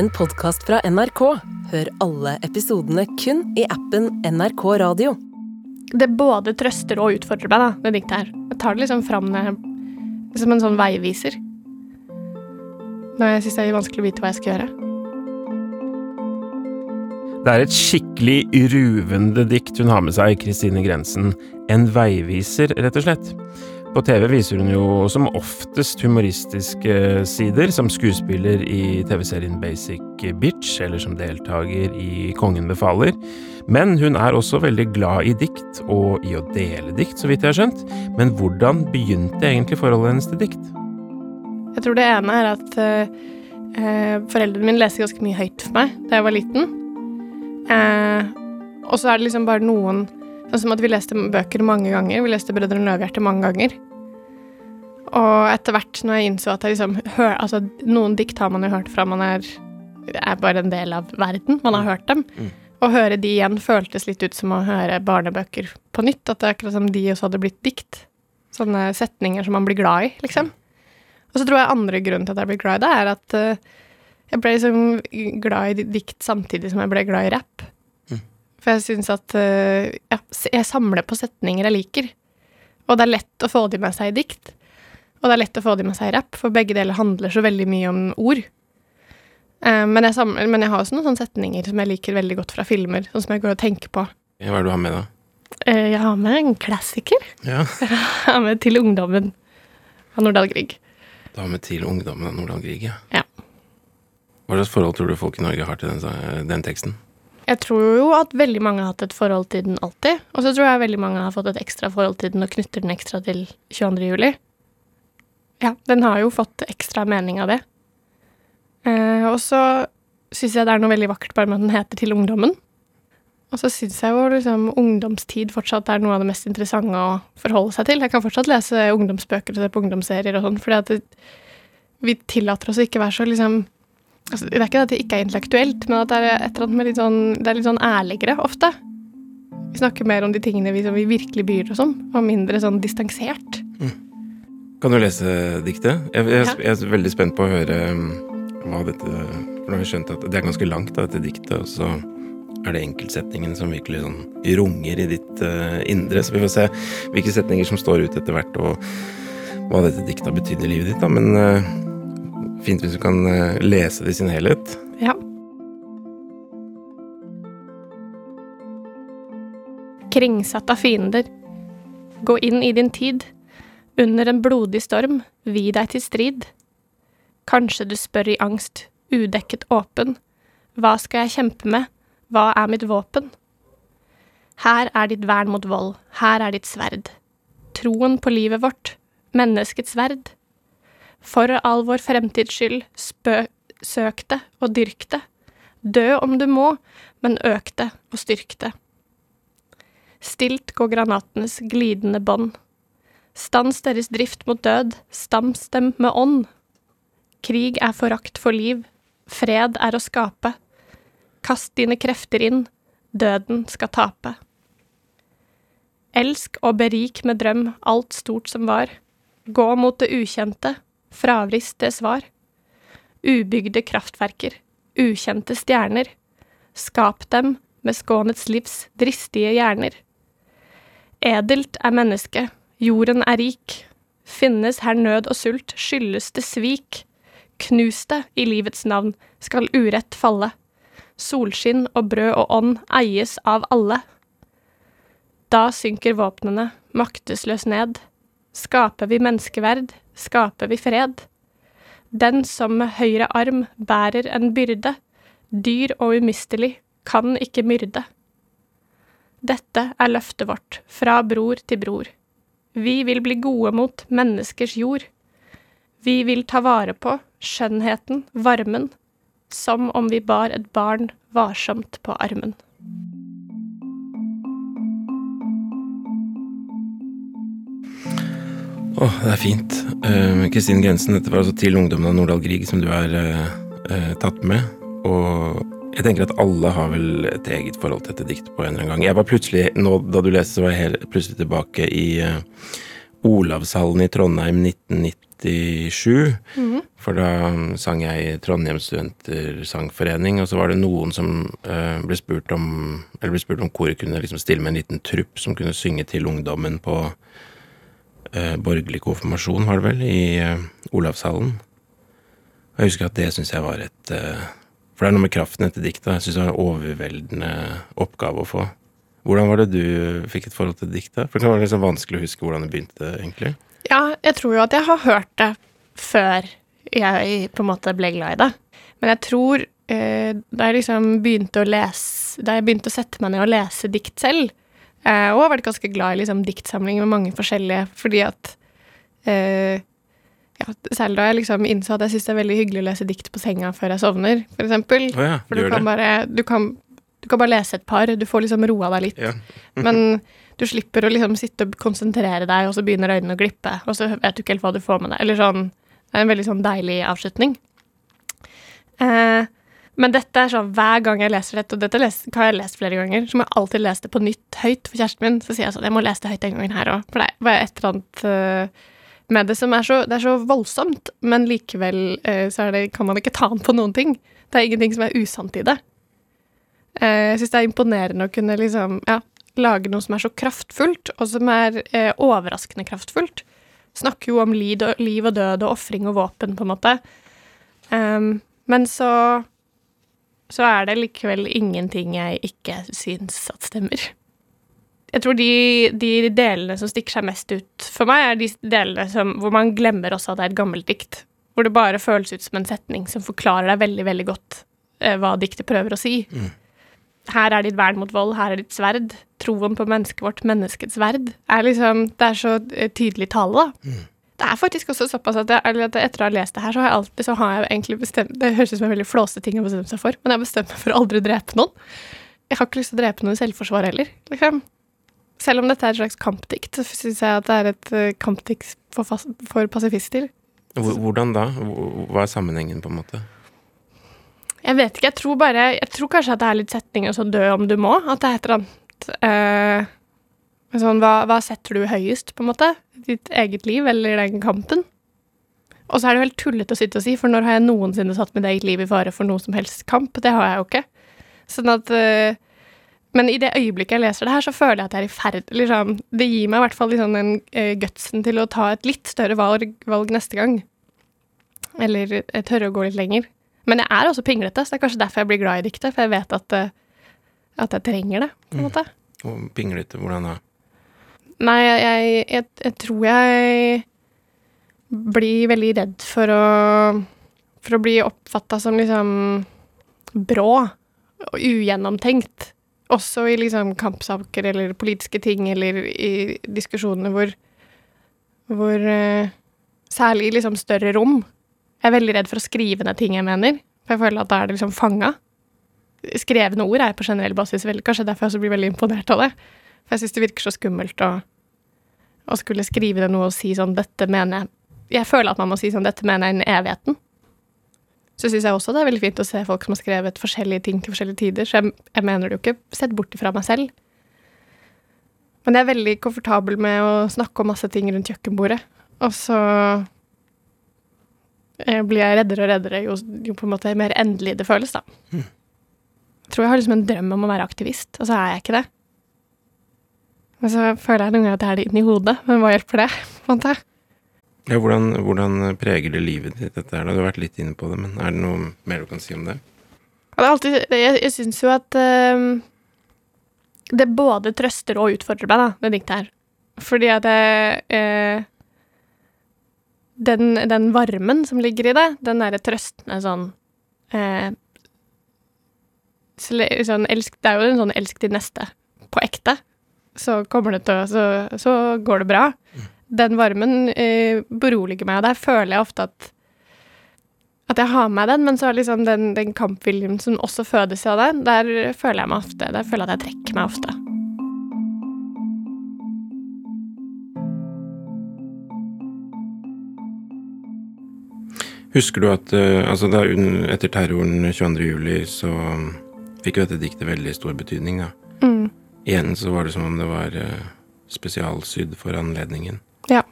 en podkast fra NRK. Hør alle episodene kun i appen NRK Radio. Det både trøster og utfordrer meg, da, det diktet her. Jeg tar det liksom fram som en sånn veiviser. Når jeg syns det er vanskelig å vite hva jeg skal gjøre. Det er et skikkelig ruvende dikt hun har med seg, Kristine Grensen. En veiviser, rett og slett. På TV viser hun jo som oftest humoristiske sider, som skuespiller i TV-serien Basic Bitch, eller som deltaker i Kongen befaler. Men hun er også veldig glad i dikt, og i å dele dikt, så vidt jeg har skjønt. Men hvordan begynte egentlig forholdet hennes til dikt? Jeg tror det ene er at uh, foreldrene mine leser ganske mye høyt for meg da jeg var liten. Eh, og så er det liksom bare noen Sånn som at vi leste bøker mange ganger. Vi leste Brødrene Løvhjerte mange ganger. Og etter hvert, når jeg innså at jeg liksom hør, Altså, noen dikt har man jo hørt fra man er, er bare en del av verden. Man har hørt dem. Mm. Å høre de igjen føltes litt ut som å høre barnebøker på nytt. At det er akkurat som de også hadde blitt dikt. Sånne setninger som man blir glad i, liksom. Og så tror jeg andre grunnen til at jeg blir glad i det, er at uh, jeg ble liksom glad i dikt samtidig som jeg ble glad i rapp. For jeg syns at uh, ja, jeg samler på setninger jeg liker. Og det er lett å få de med seg i dikt. Og det er lett å få de med seg i rapp, for begge deler handler så veldig mye om ord. Uh, men, jeg samler, men, jeg har også noen sånne setninger som jeg liker veldig godt fra filmer, sånn som jeg går og tenker på. Hva er det du har med, da? Uh, jeg har med en klassiker. Ja. jeg har med 'Til ungdommen' av Nordahl Grieg. Du har med 'Til ungdommen' av Nordahl Grieg, ja. ja. Hva slags forhold tror du folk i Norge har til den, den, teksten? Jeg tror jo at veldig mange har hatt et forhold til den alltid. Og så tror jeg veldig mange har fått et ekstra forhold til den og knytter den ekstra til 22. juli. Ja, den har jo fått ekstra mening av det. Eh, og så syns jeg det er noe veldig vakkert bare med at den heter Til ungdommen. Og så syns jeg jo liksom ungdomstid fortsatt er noe av det mest interessante å forholde seg til. Jeg kan fortsatt lese ungdomsbøker og se på ungdomsserier og sånn, fordi at det, vi tillater oss ikke være så liksom altså, Det er ikke at det ikke er intellektuelt, men at det er et eller annet med litt sånn Det er litt sånn ærligere ofte. Vi snakker mer om de tingene vi, vi virkelig bryr oss om, og mindre sånn distansert. Mm. Kan du lese diktet? Jeg, jeg, ja. jeg, er veldig spent på å høre um, hva dette For nå har vi skjønt at det er ganske langt, da, dette diktet, og så er det enkeltsetningen som virkelig sånn runger i ditt uh, indre. Så vi får se hvilke setninger som står ut etter hvert, og hva dette diktet har betydd i livet ditt, da. Men uh, Fint hvis du kan eh, lese det i sin helhet. Ja. Kringsatt av fiender. Gå inn i din tid. Under en blodig storm, vi deg til strid. Kanskje du spør i angst, udekket åpen. Hva skal jeg kjempe med, hva er mitt våpen? Her er ditt vern mot vold, her er ditt sverd. Troen på livet vårt, menneskets verd. For all vår fremtids skyld, spø, det og dyrk det. Dø om du må, men øk det og styrk det. Stilt går granatenes glidende bånd. Stans deres drift mot død, stams dem med ånd. Krig er forakt for liv, fred er å skape. Kast dine krefter inn, døden skal tape. Elsk og berik med drøm alt stort som var. Gå mot det ukjente, fravrist det svar. Ubygde kraftverker, ukjente stjerner, skap dem med skånets livs dristige hjerner. Edelt er mennesket, jorden er rik, finnes her nød og sult, skyldes det svik. Knus det i livets navn, skal urett falle. Solskinn og brød og ånd eies av alle. Da synker våpnene maktesløs ned. Skaper vi menneskeverd, skaper vi fred. Den som med høyre arm bærer en byrde, dyr og umistelig, kan ikke myrde. Dette er løftet vårt, fra bror til bror. Vi vil bli gode mot menneskers jord. Vi vil ta vare på skjønnheten, varmen, som om vi bar et barn varsomt på armen. Åh, oh, det er fint. Eh, Kristin uh, Grensen, dette var altså til ungdommen av Nordahl Grieg som du har uh, uh, tatt med. Og jeg tenker at alle har vel et eget forhold til dette diktet på en eller annen gang. Jeg var plutselig, nå da du leste, så var jeg helt plutselig tilbake i Olavshallen i Trondheim 1997. Mhm. For da sang jeg i Trondheim Studentersangforening, og så var det noen som uh, ble spurt om Eller ble spurt om koret kunne liksom stille med en liten trupp som kunne synge til ungdommen på eh, borgerlig konfirmasjon, var det vel, i eh, Olavshallen. Jeg husker at det syns jeg var et eh, For det er noe med kraften etter diktet. Jeg syns det var en overveldende oppgave å få. Hvordan var det du fikk et forhold til diktet? For det var liksom vanskelig å huske hvordan det begynte, egentlig. Ja, jeg tror jo at jeg har hørt det før jeg på en måte ble glad i det. Men jeg tror eh, da jeg liksom å lese Da jeg begynte å sette meg ned og lese dikt selv, eh, og har vært ganske glad i liksom diktsamlinger med mange forskjellige, fordi at eh, ja, Særlig da jeg liksom innså at jeg syns det er veldig hyggelig å lese dikt på senga før jeg sovner, for eksempel. Å ja, For du kan, bare, du, kan, du kan bare lese et par, du får liksom roa deg litt. Ja. Men du slipper å liksom sitte og konsentrere deg, og så begynner øynene å glippe, og så vet du ikke helt hva du får med deg. Eller sånn Det er en veldig sånn deilig avslutning. Eh, men dette er sånn hver gang jeg leser dette, og dette har jeg lest flere ganger, så må jeg alltid lese det på nytt høyt for kjæresten min. Så sier jeg sånn Jeg må lese det høyt den gangen her òg, for det er et eller annet eh, med det som er så Det er så voldsomt, men likevel eh, så det, kan man ikke ta den på noen ting. Det er ingenting som er usant i det. Eh, jeg syns det er imponerende å kunne liksom ja, lage noe som er så kraftfullt, og som er eh, overraskende kraftfullt. Snakker jo om liv og, liv og død og ofring og våpen, på en måte. Um, men så så er det likevel ingenting jeg ikke syns at stemmer. Jeg tror de, de delene som stikker seg mest ut for meg, er de delene som, hvor man glemmer også at det er et gammelt dikt. Hvor det bare føles ut som en setning som forklarer deg veldig, veldig godt eh, hva diktet prøver å si. Her er ditt vern mot vold, her er ditt sverd. Troen på mennesket vårt, menneskets verd. Er liksom, det er så eh, tydelig tale, da. Det er faktisk også såpass at, jeg, eller at etter å ha lest det her, så har jeg alltid så har jeg egentlig bestemt Det høres ut som en veldig flåsete ting å bestemme seg for, men jeg har bestemt meg for å aldri drepe noen. Jeg har ikke lyst til å drepe noen i selvforsvar heller. Liksom. Selv om dette er et slags kampdikt, så syns jeg at det er et eh, kampdikt for, for pasifister. Hvordan da? Hva er sammenhengen, på en måte? Jeg vet ikke, jeg tror bare Jeg tror kanskje at det er litt setninger som 'dø om du må'. At det er et eller annet eh, sånn, hva, hva setter du høyest, på en måte? Ditt eget liv eller den kampen? Og så er det jo helt tullete å sitte og si, for når har jeg noensinne satt mitt eget liv i fare for noe som helst kamp? Det har jeg jo ikke. Sånn at eh, Men i det øyeblikket jeg leser det her, så føler jeg at jeg er i ferd sånn, Det gir meg i hvert fall liksom den uh, gutsen til å ta et litt større valg, valg neste gang. Eller jeg tørre å gå litt lenger. Men jeg er også pinglete, så det er kanskje derfor jeg blir glad i diktet. For jeg vet at, uh, at jeg trenger det, på en måte. Og pinglete, hvordan da? Nei, jeg, jeg, jeg, tror jeg blir veldig redd for å For å bli oppfatta som liksom brå og ugjennomtenkt. Også i liksom kampsaker eller politiske ting eller i diskusjoner hvor Hvor eh, Særlig i liksom større rom. Jeg er veldig redd for å skrive ned ting jeg mener. For jeg føler at da er det liksom fanga. Skrevne ord er jeg på generell basis veldig Kanskje derfor jeg også blir veldig imponert av det. For jeg syns det virker så skummelt å, å skulle skrive det noe og si sånn 'Dette mener jeg Jeg føler at man må si sånn 'Dette mener jeg innen evigheten'. Så syns jeg også det er veldig fint å se folk som har skrevet forskjellige ting til forskjellige tider. Så jeg, jeg mener det jo ikke sett bort ifra meg selv. Men jeg er veldig komfortabel med å snakke om masse ting rundt kjøkkenbordet. Og så eh, blir jeg reddere og reddere jo, jo på en måte mer endelig det føles, da. Jeg tror jeg har liksom en drøm om å være aktivist, og så er jeg ikke det. Men så føler jeg noen ganger at jeg er det inni hodet, men hva hjelper det? på en måte? Ja, hvordan, hvordan preger det livet ditt, dette her? Du har vært litt inne på det, men er det noe mer du kan si om det? Og det alltid, jeg jeg syns jo at ehm, det både trøster og utfordrer meg, da, det diktet her. Fordi at det, eh, den, den varmen som ligger i det, den derre trøstende sånn eh, sånn elsk, Det er jo en sånn 'elsk til neste' på ekte. Så kommer det til å Så, så går det bra. Den varmen eh, beroliger meg, og der føler jeg ofte at at jeg har med den, men så er liksom den, den kampviljen som også fødes av den, der føler jeg meg ofte Der føler jeg at jeg trekker meg ofte. Husker du at eh, altså da, etter terroren 22. juli så um, fikk jo dette diktet veldig stor betydning, da. Mm. Igjen så var det som om det var eh, spesialsydd for anledningen. Ja.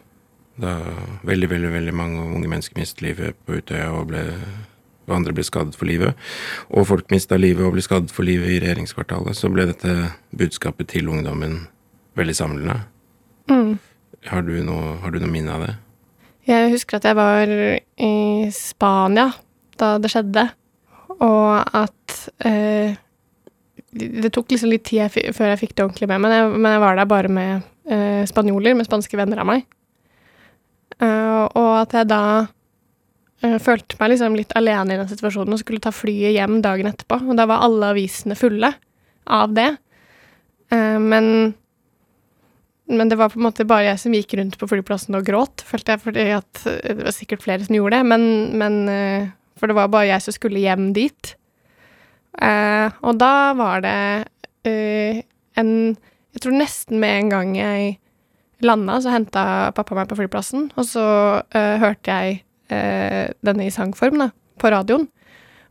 Da veldig, veldig veldig mange unge mennesker mistet livet på Utøya, og, ble, og andre ble skadet for livet. Og folk mista livet og ble skadet for livet i regjeringskvartalet. Så ble dette budskapet til ungdommen veldig samlende. Mm. Har du noe, har du noe minne av det? Jeg husker at jeg var i Spania da det skjedde, og at eh, Det tok liksom litt tid før jeg fikk det ordentlig med men jeg, men jeg var der bare med eh, spanjoler, med spanske venner av meg. Uh, og at jeg da uh, følte meg liksom litt alene i den situasjonen og skulle ta flyet hjem dagen etterpå. Og da var alle avisene fulle av det. Uh, men men det var på en måte bare jeg som gikk rundt på flyplassen og gråt, følte jeg, fordi at det var sikkert flere som gjorde det, men, men For det var bare jeg som skulle hjem dit. Eh, og da var det eh, en Jeg tror nesten med en gang jeg landa, så henta pappa meg på flyplassen, og så eh, hørte jeg eh, denne i sangform, da, på radioen.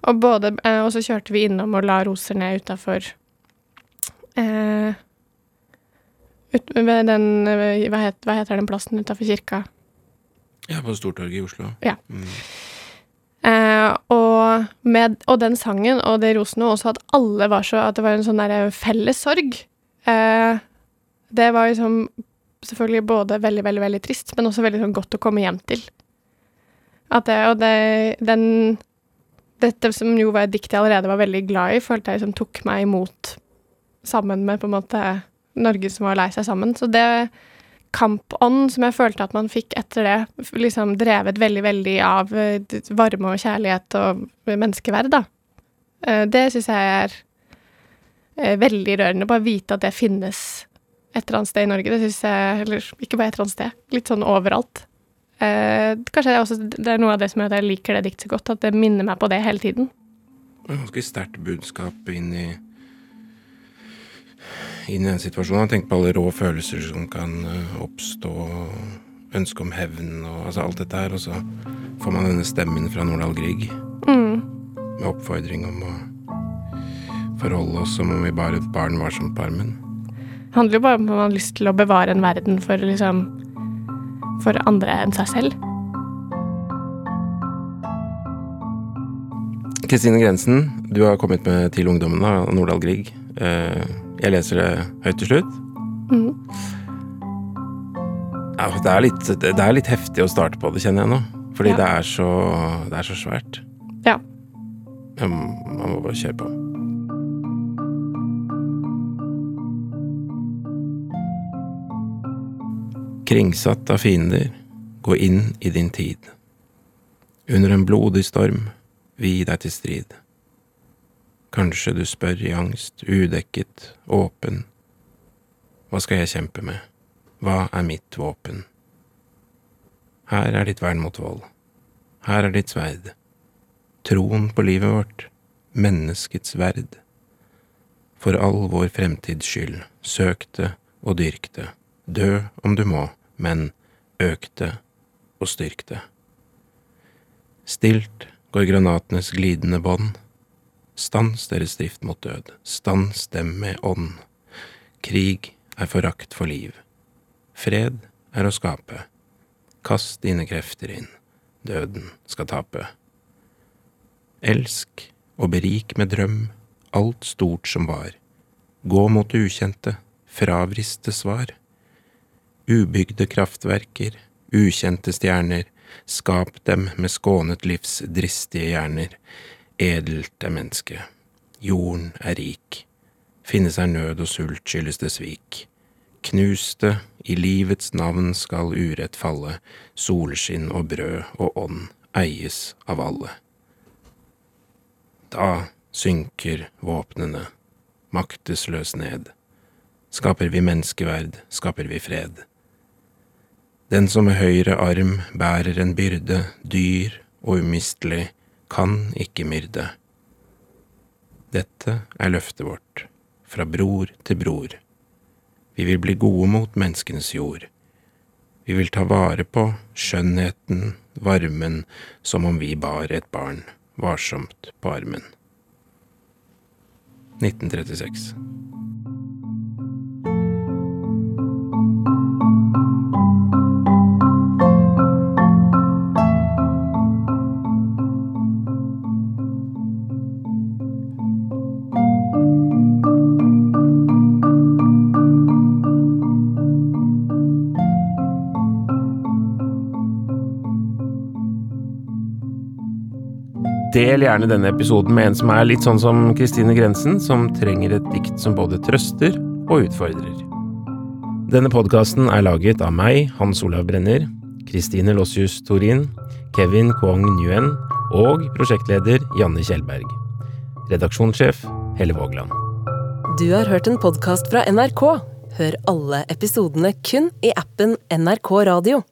Og, både, og så kjørte vi innom og la roser ned utafor eh, ut, ved den hva, het, hva heter den plassen utafor kirka? Ja, på Stortorget i Oslo. Ja. Mm. Eh, og, med, og den sangen og det rosende også at alle var så At det var en sånn derre felles sorg. Eh, det var liksom selvfølgelig både veldig, veldig veldig trist, men også veldig sånn godt å komme hjem til. At det, og det, den Dette som jo var et dikt jeg allerede var veldig glad i, følte jeg liksom tok meg imot sammen med på en måte Norge som var lei seg sammen. Så det kampånd som jeg følte at man fikk etter det, liksom drevet veldig, veldig av eh, varme og kjærlighet og menneskeverd, da. Eh, Det syns jeg er eh, veldig rørende. Bare vite at det finnes et eller annet sted i Norge. Det syns jeg Eller ikke bare et eller annet sted, litt sånn overalt. Kanskje det er, også, det er noe av det som gjør at jeg liker det diktet så godt, at det minner meg på det hele tiden. Det er Ganske sterkt budskap inn i inn i den situasjonen. Tenk på alle rå følelser som kan eh, oppstå. Ønske om hevn og altså alt dette her. Og så får man denne stemmen fra Nordahl Grieg Mm. med oppfordring om å forholde oss som om vi bare et barn var som parmen. Det handler jo bare om at man har lyst til å bevare en verden for liksom For andre enn seg selv. Kristine Grensen, du har kommet med Til ungdommen av Nordahl Grieg. Eh, Jeg leser det høyt til slutt. Mm. Ja, det, er litt, det er litt heftig å starte på det, kjenner jeg nå. Fordi Ja. det, er så, det er så svært. Ja. Jeg Man må bare kjøre på. Kringsatt av fiender, gå inn i din tid. Under en blodig storm, vi deg til strid. Kanskje du spør i angst, udekket, åpen. Hva skal jeg kjempe med? Hva er mitt våpen? Her er ditt vern mot vold. Her er ditt sverd. Troen på livet vårt, menneskets verd. For all vår fremtids skyld, søk det og dyrk det. Dø om du må, men øk det og styrk det. Stilt går granatenes glidende bånd. Stans deres drift mot død, stans dem med ånd. Krig er forakt for liv. Fred er å skape. Kast dine krefter inn, døden skal tape. Elsk og berik med drøm alt stort som var. Gå mot det ukjente, fravriste svar. Ubygde kraftverker, ukjente stjerner, skap dem med skånet livs dristige hjerner. Edelt er mennesket, jorden er rik. Finnes er nød og sult, skyldes det svik. Knuste, i livets navn skal urett falle, solskinn og brød og ånd eies av alle. Da synker våpnene, maktesløs ned. Skaper vi menneskeverd, skaper vi fred. Den som med høyre arm bærer en byrde, dyr og umistelig, kan ikke myrde. Dette er løftet vårt, fra bror til bror. Vi vil bli gode mot menneskenes jord. Vi vil ta vare på skjønnheten, varmen, som om vi bar et barn varsomt på armen. 1936. Del gjerne denne episoden med en som er litt sånn som Kristine Grensen, som trenger et dikt som både trøster og utfordrer. Denne podkasten er laget av meg, Hans Olav Brenner, Kristine Lossius Torin, Kevin Kwong Nguyen og prosjektleder Janne Kjellberg. Redaksjonssjef Helle Vågland. Du har hørt en podkast fra NRK. Hør alle episodene kun i appen NRK Radio.